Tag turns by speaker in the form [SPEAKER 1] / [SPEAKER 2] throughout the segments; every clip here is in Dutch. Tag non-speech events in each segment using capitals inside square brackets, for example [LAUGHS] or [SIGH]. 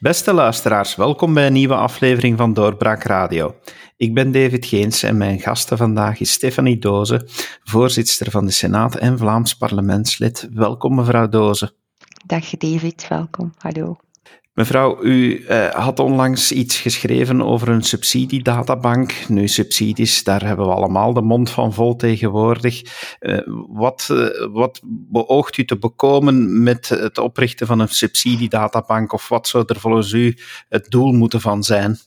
[SPEAKER 1] Beste luisteraars, welkom bij een nieuwe aflevering van Doorbraak Radio. Ik ben David Geens en mijn gasten vandaag is Stefanie Doze, voorzitter van de Senaat en Vlaams parlementslid. Welkom mevrouw Doze.
[SPEAKER 2] Dag David, welkom. Hallo.
[SPEAKER 1] Mevrouw, u uh, had onlangs iets geschreven over een subsidiedatabank. Nu, subsidies, daar hebben we allemaal de mond van vol tegenwoordig. Uh, wat, uh, wat beoogt u te bekomen met het oprichten van een subsidiedatabank? Of wat zou er volgens u het doel moeten van zijn?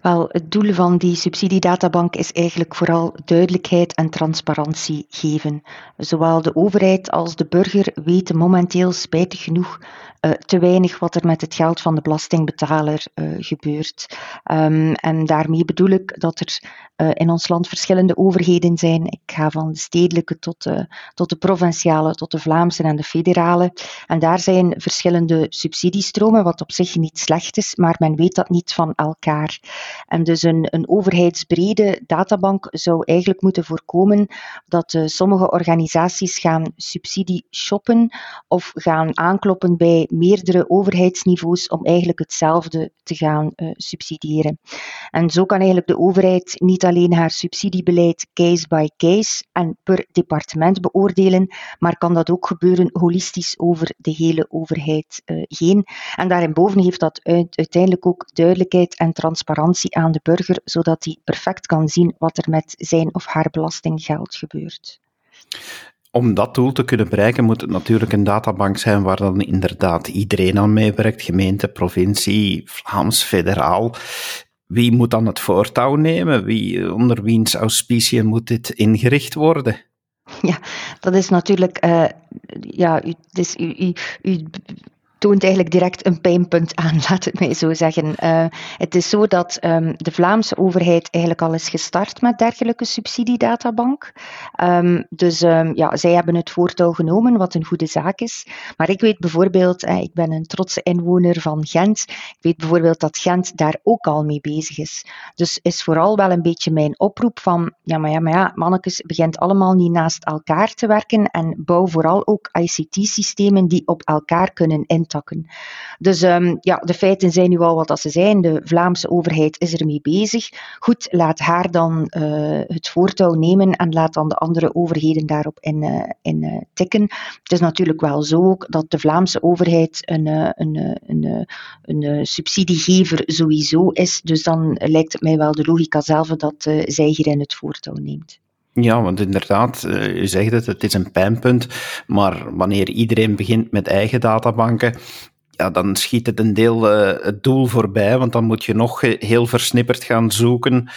[SPEAKER 2] Wel, het doel van die subsidiedatabank is eigenlijk vooral duidelijkheid en transparantie geven. Zowel de overheid als de burger weten momenteel spijtig genoeg uh, te weinig wat er met het geld van de belastingbetaler uh, gebeurt. Um, en daarmee bedoel ik dat er uh, in ons land verschillende overheden zijn. Ik ga van de stedelijke tot de, tot de provinciale, tot de Vlaamse en de federale. En daar zijn verschillende subsidiestromen, wat op zich niet slecht is, maar men weet dat niet van elkaar. En dus een, een overheidsbrede databank zou eigenlijk moeten voorkomen dat sommige organisaties gaan subsidie shoppen of gaan aankloppen bij meerdere overheidsniveaus om eigenlijk hetzelfde te gaan uh, subsidiëren. En zo kan eigenlijk de overheid niet alleen haar subsidiebeleid case by case en per departement beoordelen, maar kan dat ook gebeuren holistisch over de hele overheid uh, heen. En daarboven heeft dat uit, uiteindelijk ook duidelijkheid en transparantie aan de burger, zodat hij perfect kan zien wat er met zijn of haar belastinggeld gebeurt
[SPEAKER 1] om dat doel te kunnen bereiken, moet het natuurlijk een databank zijn waar dan inderdaad iedereen aan meewerkt, gemeente, provincie, Vlaams, federaal. Wie moet dan het voortouw nemen? Wie, onder wiens auspiciën moet dit ingericht worden?
[SPEAKER 2] Ja, dat is natuurlijk, uh, ja, u, dus u, u, u toont eigenlijk direct een pijnpunt aan, [LAUGHS] laat het mij zo zeggen. Uh, het is zo dat um, de Vlaamse overheid eigenlijk al is gestart met dergelijke subsidiedatabank. Um, dus um, ja, zij hebben het voortouw genomen, wat een goede zaak is. Maar ik weet bijvoorbeeld, eh, ik ben een trotse inwoner van Gent, ik weet bijvoorbeeld dat Gent daar ook al mee bezig is. Dus is vooral wel een beetje mijn oproep van, ja maar ja, maar ja, mannetjes, begint allemaal niet naast elkaar te werken en bouw vooral ook ICT-systemen die op elkaar kunnen dus um, ja, de feiten zijn nu al wat dat ze zijn. De Vlaamse overheid is ermee bezig. Goed, laat haar dan uh, het voortouw nemen en laat dan de andere overheden daarop in, uh, in uh, tikken. Het is natuurlijk wel zo ook dat de Vlaamse overheid een, een, een, een, subsidiegever sowieso is. Dus dan lijkt het mij wel de logica zelf dat zij hierin het voortouw neemt.
[SPEAKER 1] Ja, want inderdaad, uh, u zegt het, het is een pijnpunt, maar wanneer iedereen begint met eigen databanken, ja, dan schiet het een deel uh, het doel voorbij, want dan moet je nog heel versnipperd gaan zoeken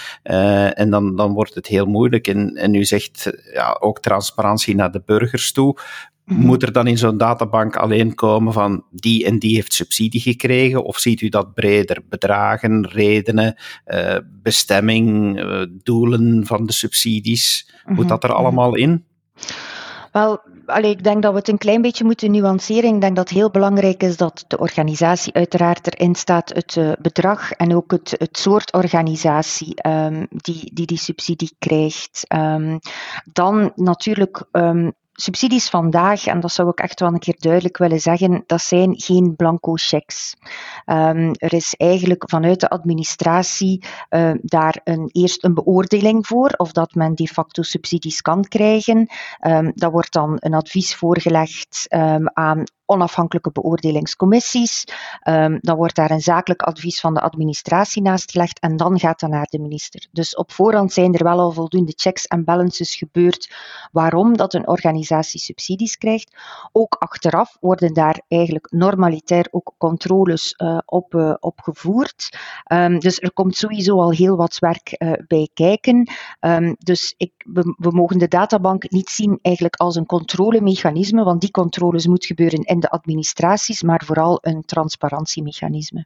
[SPEAKER 1] en dan, dan wordt het heel moeilijk. En, en u zegt ja, ook transparantie naar de burgers toe. Moet er dan in zo'n databank alleen komen van die en die heeft subsidie gekregen? Of ziet u dat breder? Bedragen, redenen, uh, bestemming, uh, doelen van de subsidies? Moet mhm. dat er allemaal in?
[SPEAKER 2] Wel, allee, ik denk dat we het een klein beetje moeten nuanceren. Ik denk dat het heel belangrijk is dat de organisatie uiteraard erin staat, het uh, bedrag en ook het, het soort organisatie um, die, die die subsidie krijgt. Um, dan natuurlijk um, subsidies vandaag, en dat zou ik echt wel een keer duidelijk willen zeggen, dat zijn geen blanco checks. Um, er is eigenlijk vanuit de administratie uh, daar een, eerst een beoordeling voor, of dat men de facto subsidies kan krijgen. Um, dat wordt dan een advies voorgelegd um, aan onafhankelijke beoordelingscommissies. Um, dan wordt daar een zakelijk advies van de administratie naast gelegd en dan gaat dat naar de minister. Dus op voorhand zijn er wel al voldoende checks en balances gebeurd waarom dat een organisatie subsidies krijgt. Ook achteraf worden daar eigenlijk normalitair ook controles uh, op, uh, op gevoerd. Um, dus er komt sowieso al heel wat werk uh, bij kijken. Um, dus ik, we, we mogen de databank niet zien eigenlijk als een controlemechanisme, want die controles moet gebeuren in de administraties, maar vooral een transparantiemechanisme.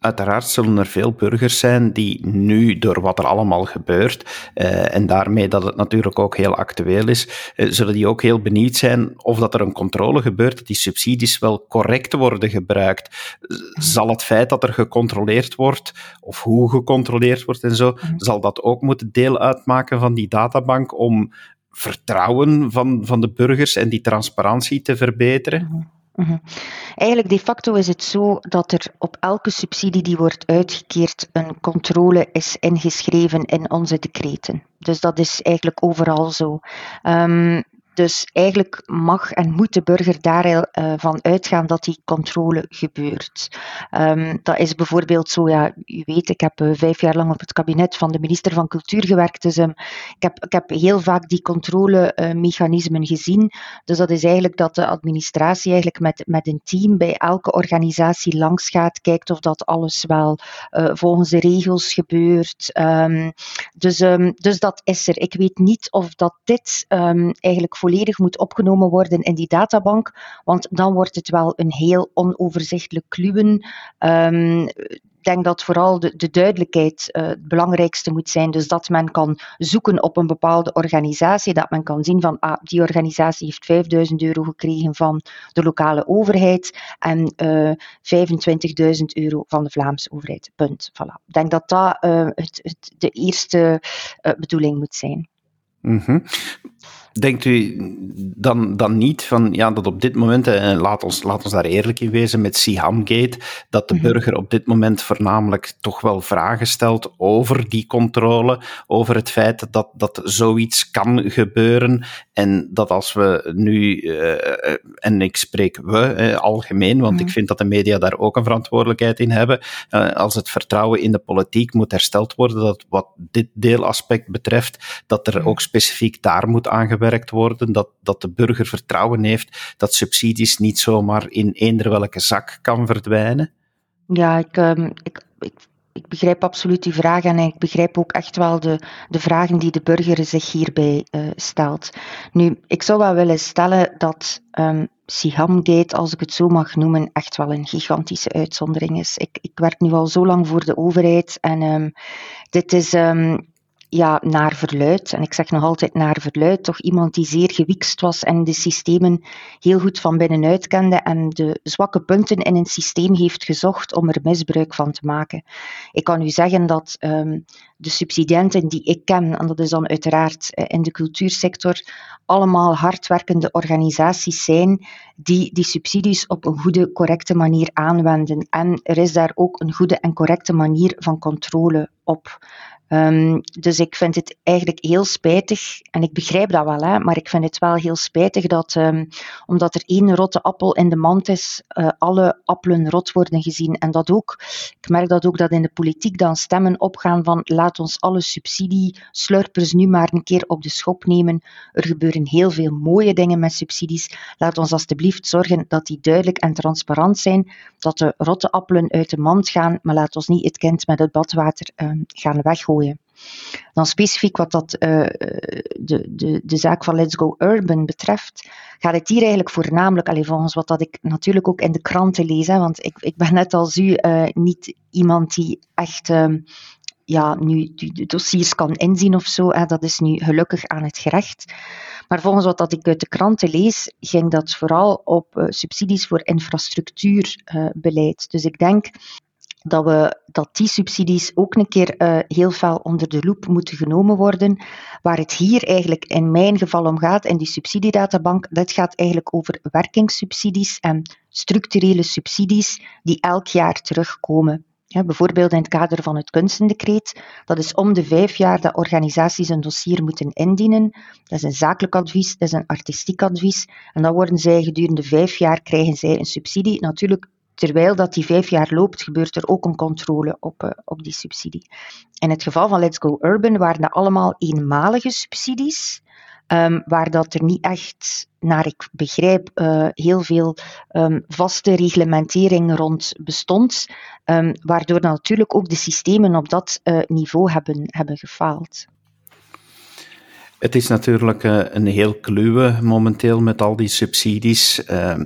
[SPEAKER 1] Uiteraard zullen er veel burgers zijn die nu, door wat er allemaal gebeurt, eh, en daarmee dat het natuurlijk ook heel actueel is, eh, zullen die ook heel benieuwd zijn of dat er een controle gebeurt, dat die subsidies wel correct worden gebruikt. Zal het feit dat er gecontroleerd wordt, of hoe gecontroleerd wordt en zo, mhm. zal dat ook moeten deel uitmaken van die databank om vertrouwen van, van de burgers en die transparantie te verbeteren?
[SPEAKER 2] Mhm. Eigenlijk de facto is het zo dat er op elke subsidie die wordt uitgekeerd een controle is ingeschreven in onze decreten. Dus dat is eigenlijk overal zo. Um, dus eigenlijk mag en moet de burger daarvan uh, uitgaan dat die controle gebeurt. Um, dat is bijvoorbeeld zo, ja, u weet, ik heb uh, vijf jaar lang op het kabinet van de minister van Cultuur gewerkt, dus um, ik, heb, ik heb heel vaak die controlemechanismen uh, gezien. Dus dat is eigenlijk dat de administratie eigenlijk met, met een team bij elke organisatie langs gaat, kijkt of dat alles wel volgens de regels gebeurt. Um, dus, dus dat is er. Ik weet niet of dat dit eigenlijk volledig moet opgenomen worden in die databank, want dan wordt het wel een heel onoverzichtelijk kluwen. Um, ik denk dat vooral de, de duidelijkheid uh, het belangrijkste moet zijn. Dus dat men kan zoeken op een bepaalde organisatie, dat men kan zien van ah, die organisatie heeft 5000 euro gekregen van de lokale overheid en uh, eh, 25.000 euro van de Vlaamse overheid. Punt. Voilà. Ik denk dat dat uh, het, het, de eerste bedoeling moet zijn.
[SPEAKER 1] -hmm. Denkt u dan, dan niet van, ja, dat op dit moment, en laat ons, laat ons daar eerlijk in wezen met Sihamgate, dat de mhm. burger op dit moment voornamelijk toch wel vragen stelt over die controle, over het feit dat, dat zoiets kan gebeuren en dat als we nu, uh, en ik spreek we uh, algemeen, want mm. ik mhm. vind dat de media daar ook een verantwoordelijkheid in hebben, uh, als het vertrouwen in de politiek moet hersteld worden, dat wat dit deelaspect betreft, dat er mhm. ook specifiek daar moet aangewerkt worden, dat, dat de burger vertrouwen heeft dat subsidies niet zomaar in eender welke zak kan verdwijnen?
[SPEAKER 2] Ja, ik, um, ik, ik, ik, begrijp absoluut die vraag en ik begrijp ook echt wel de, de vragen die de burger zich hierbij uh, stelt. Nu, ik zou wel willen stellen dat um, Sihamgate, als ik het zo mag noemen, echt wel een gigantische uitzondering is. Ik, ik werk nu al zo lang voor de overheid en um, dit is ja, naar verluid, en ik zeg nog altijd naar verluid, toch iemand die zeer gewikst was en de systemen heel goed van binnenuit kende en de zwakke punten in een systeem heeft gezocht om er misbruik van te maken. Ik kan u zeggen dat um, de subsidiënten die ik ken, en dat is dan uiteraard eh, in de cultuursector, allemaal hardwerkende organisaties zijn die die subsidies op een goede, correcte manier aanwenden. En er is daar ook een goede en correcte manier van controle op. Um, dus ik vind het eigenlijk heel spijtig, en ik begrijp dat wel, hè, maar ik vind het wel heel spijtig dat, um, omdat er één rotte appel in de mand is, uh, alle appelen rot worden gezien. En dat ook, ik merk dat ook dat in de politiek dan stemmen opgaan van laat ons alle subsidieslurpers nu maar een keer op de schop nemen. Er gebeuren heel veel mooie dingen met subsidies. Laat ons alstublieft zorgen dat die duidelijk en transparant zijn, dat de rotte appelen uit de mand gaan, maar laat ons niet het kind met het badwater um, gaan weggooien dan specifiek wat dat, uh, de, de, de zaak van Let's Go Urban betreft, gaat het hier eigenlijk voornamelijk, alleen volgens wat dat ik natuurlijk ook in de kranten lees, hè, want ik, ik ben net als u uh, niet iemand die echt uh, ja, nu de dossiers kan inzien of zo. Hè, dat is nu gelukkig aan het gerecht. Maar volgens wat dat ik uit de kranten lees, ging dat vooral op uh, subsidies voor infrastructuurbeleid. dus ik denk dat, we, dat die subsidies ook een keer uh, heel fel onder de loep moeten genomen worden. Waar het hier eigenlijk in mijn geval om gaat, in die subsidiedatabank, dat gaat eigenlijk over werkingssubsidies en structurele subsidies die elk jaar terugkomen. Ja, bijvoorbeeld in het kader van het kunstendecreet. Dat is om de vijf jaar dat organisaties een dossier moeten indienen. Dat is een zakelijk advies, dat is een artistiek advies. En dan worden zij gedurende vijf jaar krijgen zij een subsidie. Natuurlijk terwijl dat die vijf jaar loopt, gebeurt er ook een controle op, uh, op die subsidie. In het geval van Let's Go Urban waren dat allemaal eenmalige subsidies, um, waar dat er niet echt, naar ik begrijp, uh, heel veel um, vaste reglementering rond bestond, um, waardoor natuurlijk ook de systemen op dat uh, niveau hebben, hebben gefaald.
[SPEAKER 1] Het is natuurlijk uh, een heel kluwe momenteel met al die subsidies. Uh,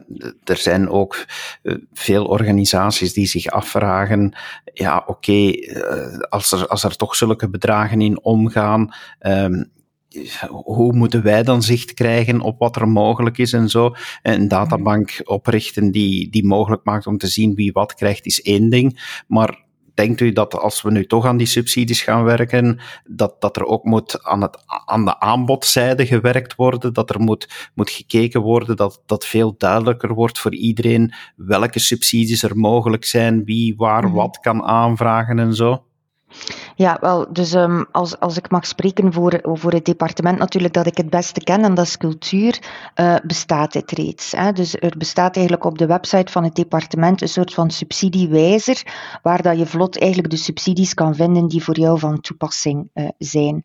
[SPEAKER 1] er zijn ook uh, veel organisaties die zich afvragen, ja oké, okay, als, er, als er toch zulke bedragen in omgaan, ehm, hoe moeten wij dan zicht krijgen op wat er mogelijk is en zo? Een databank oprichten die, die mogelijk maakt om te zien wie wat krijgt, is één ding. Maar denkt u dat als we nu toch aan die subsidies gaan werken, dat, dat er ook moet aan, het, aan de aanbodzijde gewerkt worden, dat er moet, moet gekeken worden dat dat veel duidelijker wordt voor iedereen welke subsidies er mogelijk zijn, wie waar mhm. wat kan aanvragen en zo?
[SPEAKER 2] Ja, wel, dus um, als, als ik mag spreken voor, voor het departement natuurlijk dat ik het beste ken, en dat is cultuur, uh, bestaat dit reeds. Hè? Dus er bestaat eigenlijk op de website van het departement een soort van subsidiewijzer, waar dat je vlot eigenlijk de subsidies kan vinden die voor jou van toepassing uh, zijn.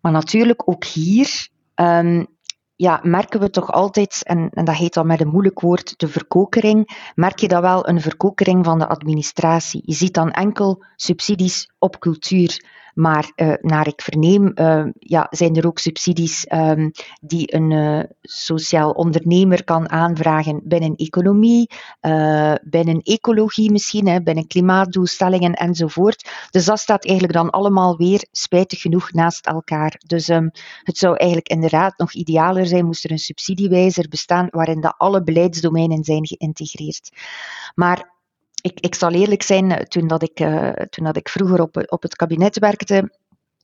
[SPEAKER 2] Maar natuurlijk ook hier um, ja, merken we toch altijd, en, en dat heet dan met een moeilijk woord, de verkokering, merk je dat wel een verkokering van de administratie. Je ziet dan enkel subsidies op cultuur. Maar uh, naar ik verneem, uh, ja, zijn er ook subsidies um, die een uh, sociaal ondernemer kan aanvragen binnen economie, binnen ecologie misschien, hè, binnen klimaatdoelstellingen enzovoort. Dus dat staat eigenlijk dan allemaal weer spijtig genoeg naast elkaar. Dus um, het zou eigenlijk inderdaad nog idealer zijn moest er een subsidiewijzer bestaan waarin dat alle beleidsdomeinen zijn geïntegreerd. Maar ik, ik zal eerlijk zijn, eh, toen, dat ik, uh, toen dat ik vroeger op, op het kabinet werkte,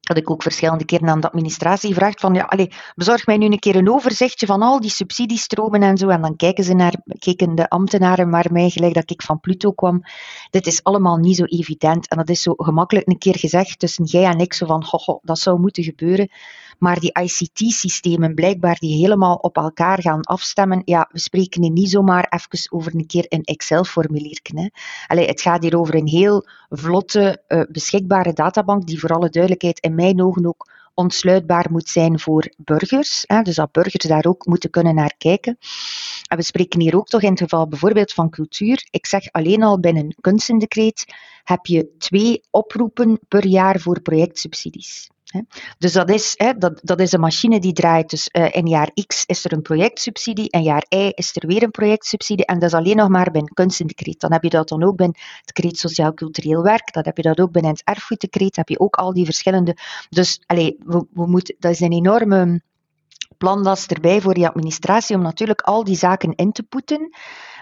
[SPEAKER 2] had ik ook verschillende keren aan de administratie gevraagd van, ja, allez, bezorg mij nu een keer een overzichtje van al die subsidiestromen en zo. En dan kijken, ze naar, keken de ambtenaren naar mij, gelijk dat ik van Pluto kwam. Dit is allemaal niet zo evident. En dat is zo gemakkelijk een keer gezegd tussen jij en ik, zo van, ho, dat zou moeten gebeuren. Maar die ICT-systemen, blijkbaar die helemaal op elkaar gaan afstemmen, ja, we spreken hier niet zomaar even over een keer een Excel-formulier. Het gaat hier over een heel vlotte, uh, beschikbare databank, die voor alle duidelijkheid in mijn ogen ook ontsluitbaar moet zijn voor burgers. Hè, dus dat burgers daar ook moeten kunnen naar kijken. En we spreken hier ook toch in het geval bijvoorbeeld van cultuur. Ik zeg alleen al binnen kunstendecreet heb je twee oproepen per jaar voor projectsubsidies. Dus dat is, dat, dat is een machine die draait. Dus uh, in jaar X is er een projectsubsidie, en jaar Y is er weer een projectsubsidie. En dat is alleen nog maar binnen kunstendecreet. Dan heb je dat dan ook binnen het decreet sociaal-cultureel werk. Dan heb je dat ook binnen het erfgoeddecreet. heb je ook al die verschillende. Dus allez, we, we moeten, dat is een enorme planlast erbij voor die administratie om natuurlijk al die zaken in te poeten.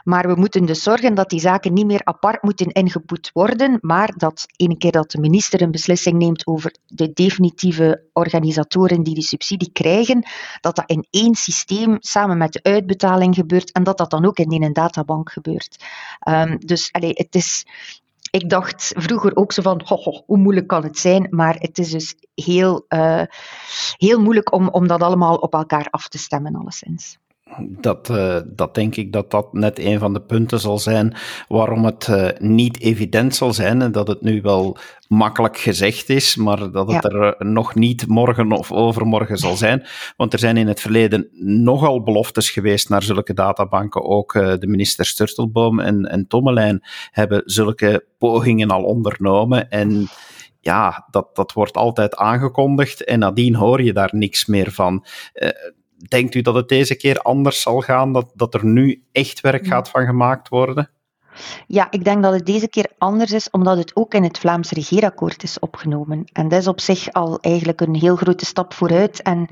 [SPEAKER 2] Maar we moeten dus zorgen dat die zaken niet meer apart moeten ingepoet worden, maar dat ene keer dat de minister een beslissing neemt over de definitieve organisatoren die die subsidie krijgen, dat dat in één systeem samen met de uitbetaling gebeurt en dat dat dan ook in een databank gebeurt. Um, dus allez, het is, ik dacht vroeger ook zo van, ho, hoe moeilijk kan het zijn? Maar het is dus heel, uh, heel moeilijk om, om dat allemaal op elkaar af te stemmen, alleszins
[SPEAKER 1] dat, uh, dat denk ik dat dat net een van de punten zal zijn waarom het uh, niet evident zal zijn en dat het nu wel makkelijk gezegd is, maar dat het er uh, nog niet morgen of overmorgen zal zijn. Want er zijn in het verleden nogal beloftes geweest naar zulke databanken. Ook de minister Sturtelboom en, en Tommelijn hebben zulke pogingen al ondernomen en ja, dat, dat wordt altijd aangekondigd en nadien hoor je daar niks meer van. Uh, denkt u dat het deze keer anders zal gaan? Dat, dat er nu echt werk gaat van gemaakt worden?
[SPEAKER 2] Ja, ik denk dat het deze keer anders is, omdat het ook in het Vlaams regeerakkoord is opgenomen. En dat is op zich al eigenlijk een heel grote stap vooruit. En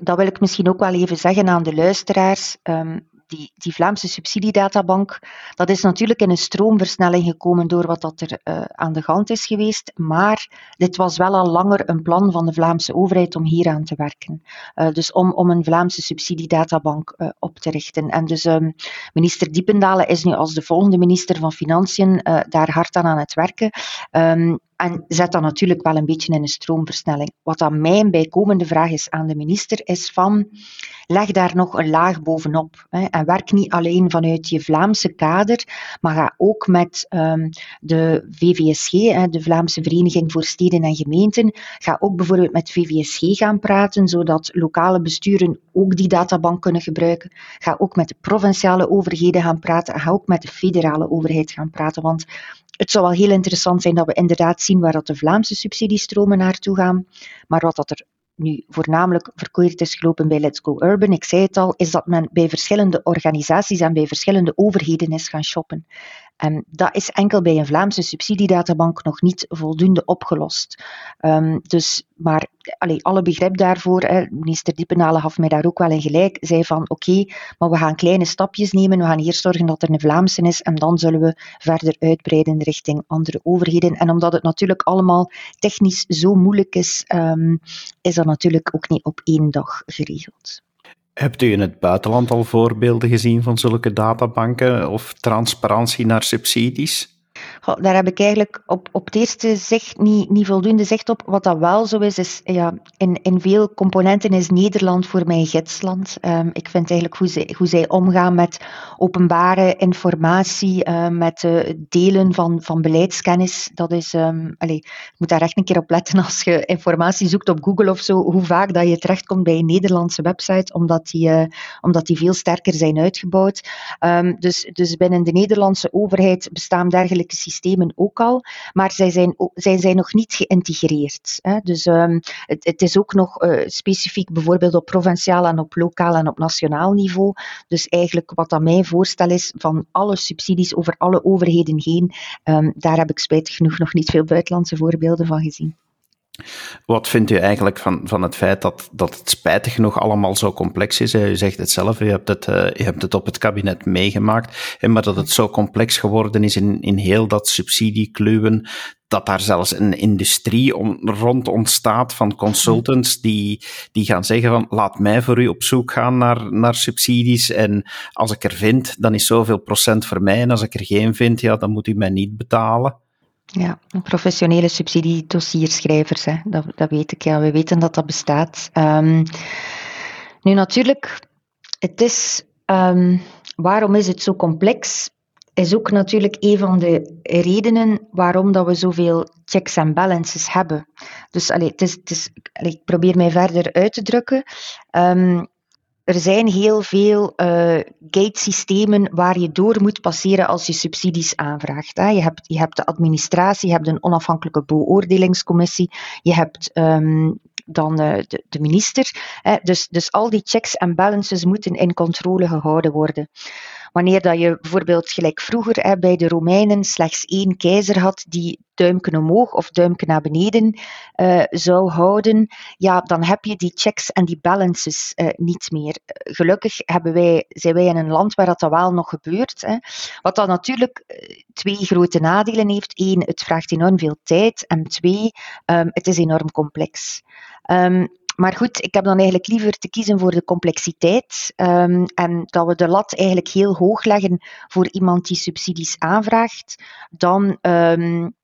[SPEAKER 2] dat wil ik misschien ook wel even zeggen aan de luisteraars. Ehm, die, die Vlaamse subsidiedatabank, dat is natuurlijk in een stroomversnelling gekomen door wat dat er uh, aan de hand is geweest. Maar dit was wel al langer een plan van de Vlaamse overheid om hier aan te werken. Uh, dus om, om een Vlaamse subsidiedatabank uh, op te richten. En dus um, minister Diependalen is nu als de volgende minister van Financiën daar hard aan aan het werken. Um, en zet dat natuurlijk wel een beetje in een stroomversnelling. Wat aan mijn bijkomende vraag is aan de minister, is van leg daar nog een laag bovenop. Hè, en werk niet alleen vanuit je Vlaamse kader, maar ga ook met um, de VVSG, hè, de Vlaamse Vereniging voor Steden en Gemeenten, ga ook bijvoorbeeld met VVSG gaan praten, zodat lokale besturen ook die databank kunnen gebruiken. Ga ook met de provinciale overheden gaan praten en ga ook met de federale overheid gaan praten, want het zou wel heel interessant zijn dat we inderdaad zien waar dat de Vlaamse subsidiestromen naartoe gaan, maar wat dat er nu voornamelijk verkeerd is gelopen bij Let's Go Urban, ik zei het al, is dat men bij verschillende organisaties en bij verschillende overheden is gaan shoppen. En dat is enkel bij een Vlaamse subsidiedatabank nog niet voldoende opgelost. Um, dus, maar alle begrip daarvoor, hè, minister Diepenhalen gaf mij daar ook wel in gelijk, zei van oké, maar we gaan kleine stapjes nemen, we gaan eerst zorgen dat er een Vlaamse is en dan zullen we verder uitbreiden richting andere overheden. En omdat het natuurlijk allemaal technisch zo moeilijk is, um, is dat natuurlijk ook niet op één dag geregeld.
[SPEAKER 1] Hebt u in het buitenland al voorbeelden gezien van zulke databanken of transparantie naar subsidies?
[SPEAKER 2] Daar heb ik eigenlijk op, op het eerste zicht niet, niet voldoende zicht op. Wat dat wel zo is, is ja, in, in veel componenten is Nederland voor mij gidsland. Um, ik vind eigenlijk hoe zij, hoe zij omgaan met openbare informatie, uh, met delen van, van beleidskennis. Dat is, allez, je moet daar echt een keer op letten als je informatie zoekt op Google of zo, hoe vaak dat je terechtkomt bij een Nederlandse website, omdat die, uh, omdat die veel sterker zijn uitgebouwd. Dus, dus binnen de Nederlandse overheid bestaan dergelijke systemen systemen ook al, maar zij zijn, zij nog niet geïntegreerd. Hè. Dus um, het, het, is ook nog uh, specifiek bijvoorbeeld op provinciaal en op lokaal en op nationaal niveau. Dus eigenlijk wat aan mijn voorstel is van alle subsidies over alle overheden heen, um, daar heb ik spijtig genoeg nog niet veel buitenlandse voorbeelden van gezien.
[SPEAKER 1] Wat vindt u eigenlijk van, van het feit dat, dat het spijtig genoeg allemaal zo complex is? U zegt het zelf, u hebt het, uh, u hebt het op het kabinet meegemaakt, maar dat het zo complex geworden is in, in heel dat subsidiekluwen, dat daar zelfs een industrie om, rond ontstaat van consultants die, die gaan zeggen van laat mij voor u op zoek gaan naar, naar subsidies en als ik er vind, dan is zoveel procent voor mij en als ik er geen vind, ja, dan moet u mij niet betalen.
[SPEAKER 2] Ja, professionele subsidiedossierschrijvers, hè. Dat, dat weet ik. Ja, we weten dat dat bestaat. Um, nu natuurlijk, het is, um, waarom is het zo complex? Is ook natuurlijk een van de redenen waarom dat we zoveel checks en balances hebben. Dus allee, het is, het is, ik probeer mij verder uit te drukken. Um, er zijn heel veel uh, gate-systemen waar je door moet passeren als je subsidies aanvraagt. Hè. Je, hebt, je hebt de administratie, je hebt een onafhankelijke beoordelingscommissie, je hebt um, dan de, de, minister. Hè. Dus, dus al die checks en balances moeten in controle gehouden worden. Wanneer dat je bijvoorbeeld gelijk vroeger bij de Romeinen slechts één keizer had die duimpje omhoog of duimpje naar beneden uh, zou houden, ja, dan heb je die checks en die balances uh, niet meer. Gelukkig hebben wij, zijn wij in een land waar dat, dat wel nog gebeurt. Hè. Wat dan natuurlijk eh, twee grote nadelen heeft. Eén, het vraagt enorm veel tijd. En twee, um, het is enorm complex. Um, maar goed, ik heb dan eigenlijk liever te kiezen voor de complexiteit um, en dat we de lat eigenlijk heel hoog leggen voor iemand die subsidies aanvraagt, dan um,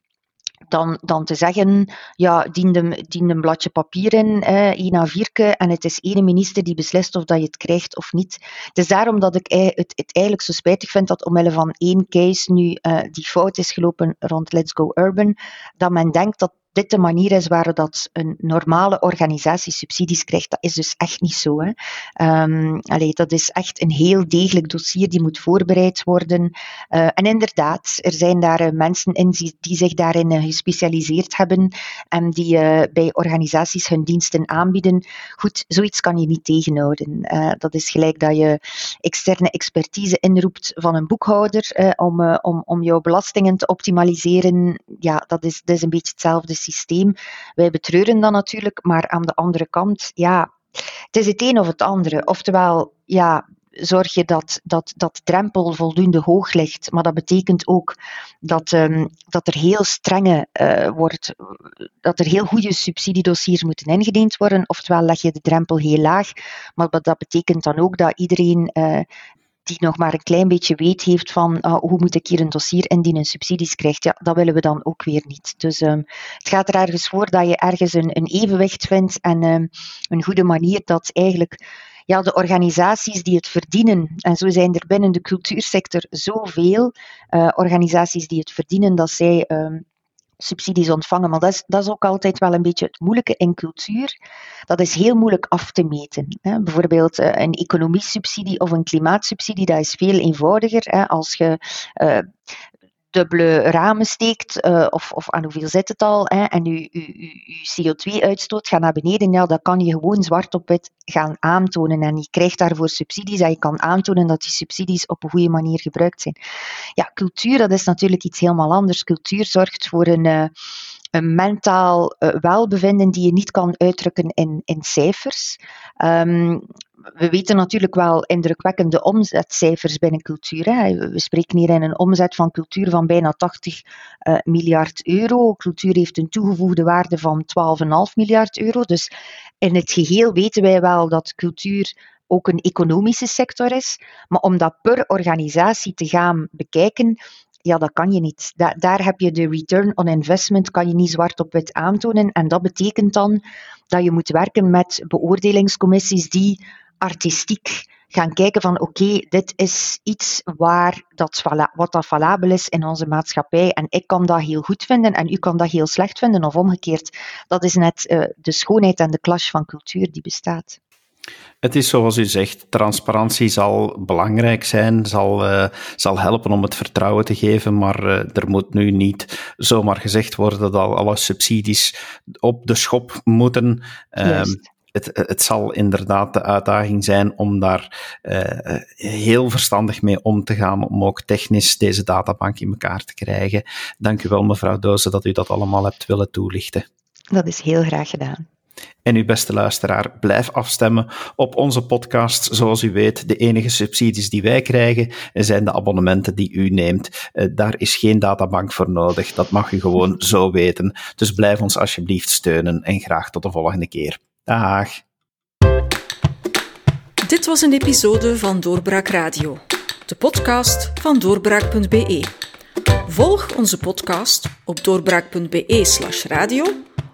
[SPEAKER 2] dan, dan te zeggen, ja, dien een, dien een bladje papier in, eh, één A4'tje, en het is één minister die beslist of dat je het krijgt of niet. Het is daarom dat ik het, het eigenlijk zo spijtig vind dat omwille van één case nu uh, die fout is gelopen rond Let's Go Urban, dat men denkt dat dit de manier is waar dat een normale organisatie subsidies krijgt. Dat is dus echt niet zo. Hè. Allee, dat is echt een heel degelijk dossier die moet voorbereid worden. Uh, en inderdaad, er zijn daar uh, mensen in die, zich daarin uh, gespecialiseerd hebben en die bij organisaties hun diensten aanbieden. Goed, zoiets kan je niet tegenhouden. dat is gelijk dat je externe expertise inroept van een boekhouder om, om, om jouw belastingen te optimaliseren. Ja, dat is, dat is een beetje hetzelfde systeem. Wij betreuren dat natuurlijk, maar aan de andere kant, ja, het is het een of het andere. Oftewel, ja, zorg je dat, dat, dat drempel voldoende hoog ligt. Maar dat betekent ook dat, um, dat er heel strenge uh, wordt, dat er heel goede subsidiedossiers moeten ingediend worden. Oftewel leg je de drempel heel laag. Maar dat betekent dan ook dat iedereen uh, die nog maar een klein beetje weet heeft van uh, hoe moet ik hier een dossier indienen, subsidies krijgt, ja, dat willen we dan ook weer niet. Dus um, het gaat er ergens voor dat je ergens een, een evenwicht vindt en um, een goede manier dat eigenlijk ja, de organisaties die het verdienen, en zo zijn er binnen de cultuursector zoveel uh, organisaties die het verdienen, dat zij um, subsidies ontvangen. Maar dat is, dat is ook altijd wel een beetje het moeilijke in cultuur. Dat is heel moeilijk af te meten. Hè. Bijvoorbeeld uh, een economiesubsidie of een klimaatsubsidie, dat is veel eenvoudiger. Hè. Als je uh, dubbele ramen steekt, uh, of, of aan hoeveel zit het al, hè, en je, CO2-uitstoot gaat naar beneden, ja, dan kan je gewoon zwart op wit gaan aantonen. En je krijgt daarvoor subsidies en je kan aantonen dat die subsidies op een goede manier gebruikt zijn. Ja, cultuur, dat is natuurlijk iets helemaal anders. Cultuur zorgt voor een... Uh, een mentaal uh, welbevinden die je niet kan uitdrukken in, in cijfers. Um, we weten natuurlijk wel indrukwekkende omzetcijfers binnen cultuur. We spreken hier in een omzet van cultuur van bijna 80 uh, eh, miljard euro. Cultuur heeft een toegevoegde waarde van 12,5 miljard euro. Dus in het geheel weten wij wel dat cultuur ook een economische sector is. Maar om dat per organisatie te gaan bekijken, ja, dat kan je niet. Da daar heb je de return on investment, kan je niet zwart op wit aantonen. En dat betekent dan dat je moet werken met beoordelingscommissies die artistiek gaan kijken van oké, dit is iets waar dat, wat dat valabel is in onze maatschappij en ik kan dat heel goed vinden en u kan dat heel slecht vinden of omgekeerd. Dat is net uh, de schoonheid en de clash van cultuur die bestaat.
[SPEAKER 1] Het is zoals u zegt, transparantie zal belangrijk zijn, zal, uh, zal helpen om het vertrouwen te geven, maar uh, er moet nu niet zomaar gezegd worden dat al alle subsidies op de schop moeten. Um, het, het zal inderdaad de uitdaging zijn om daar uh, heel verstandig mee om te gaan, om ook technisch deze databank in elkaar te krijgen. Dank u wel, mevrouw Doze, dat u dat allemaal hebt willen toelichten.
[SPEAKER 2] Dat is heel graag gedaan.
[SPEAKER 1] En uw beste luisteraar, blijf afstemmen op onze podcast. Zoals u weet, de enige subsidies die wij krijgen zijn de abonnementen die u neemt. Uh, daar is geen databank voor nodig. Dat mag u gewoon zo weten. Dus blijf ons alsjeblieft steunen en graag tot de volgende keer. Dag.
[SPEAKER 3] Dit was een episode van Doorbraak Radio, de podcast van doorbraak.be. Volg onze podcast op doorbraak.be/radio